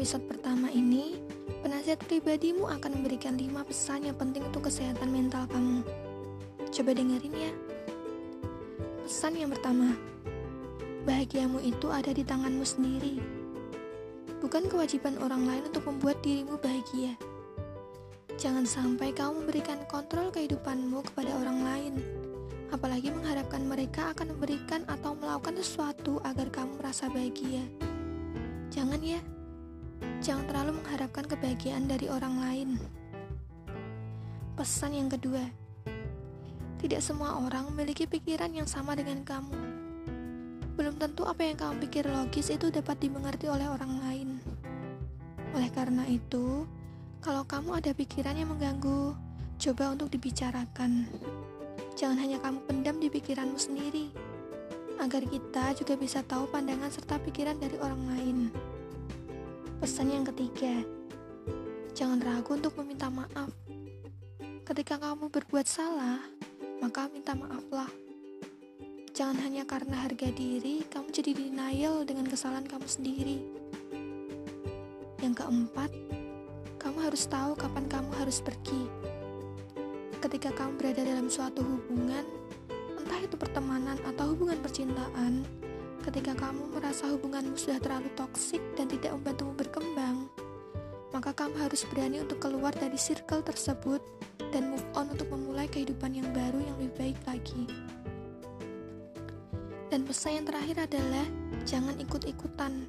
episode pertama ini, penasihat pribadimu akan memberikan 5 pesan yang penting untuk kesehatan mental kamu. Coba dengerin ya. Pesan yang pertama, bahagiamu itu ada di tanganmu sendiri. Bukan kewajiban orang lain untuk membuat dirimu bahagia. Jangan sampai kamu memberikan kontrol kehidupanmu kepada orang lain, apalagi mengharapkan mereka akan memberikan atau melakukan sesuatu agar kamu merasa bahagia. Jangan ya, jangan terlalu mengharapkan kebahagiaan dari orang lain. Pesan yang kedua, tidak semua orang memiliki pikiran yang sama dengan kamu. Belum tentu apa yang kamu pikir logis itu dapat dimengerti oleh orang lain. Oleh karena itu, kalau kamu ada pikiran yang mengganggu, coba untuk dibicarakan. Jangan hanya kamu pendam di pikiranmu sendiri agar kita juga bisa tahu pandangan serta pikiran dari orang lain. Pesan yang ketiga, jangan ragu untuk meminta maaf. Ketika kamu berbuat salah, maka minta maaflah. Jangan hanya karena harga diri, kamu jadi denial dengan kesalahan kamu sendiri. Yang keempat, kamu harus tahu kapan kamu harus pergi. Ketika kamu berada dalam suatu hubungan, entah itu pertemanan atau hubungan percintaan, ketika kamu merasa hubunganmu sudah terlalu toksik dan tidak membantumu berkembang, maka kamu harus berani untuk keluar dari circle tersebut dan move on untuk memulai kehidupan yang baru yang lebih baik lagi. Dan pesan yang terakhir adalah jangan ikut-ikutan.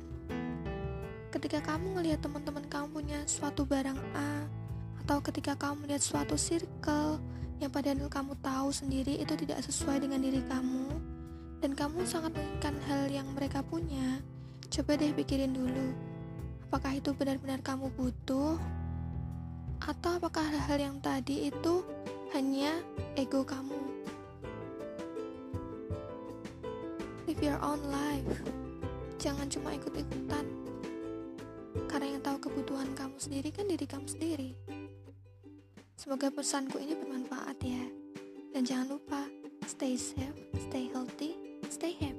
Ketika kamu melihat teman-teman kamu punya suatu barang A, atau ketika kamu melihat suatu circle yang padahal kamu tahu sendiri itu tidak sesuai dengan diri kamu dan kamu sangat menginginkan hal yang mereka punya, coba deh pikirin dulu. Apakah itu benar-benar kamu butuh? Atau apakah hal-hal yang tadi itu hanya ego kamu? Live your own life. Jangan cuma ikut-ikutan. Karena yang tahu kebutuhan kamu sendiri kan diri kamu sendiri. Semoga pesanku ini bermanfaat ya. Dan jangan lupa, stay safe, stay healthy, stay happy.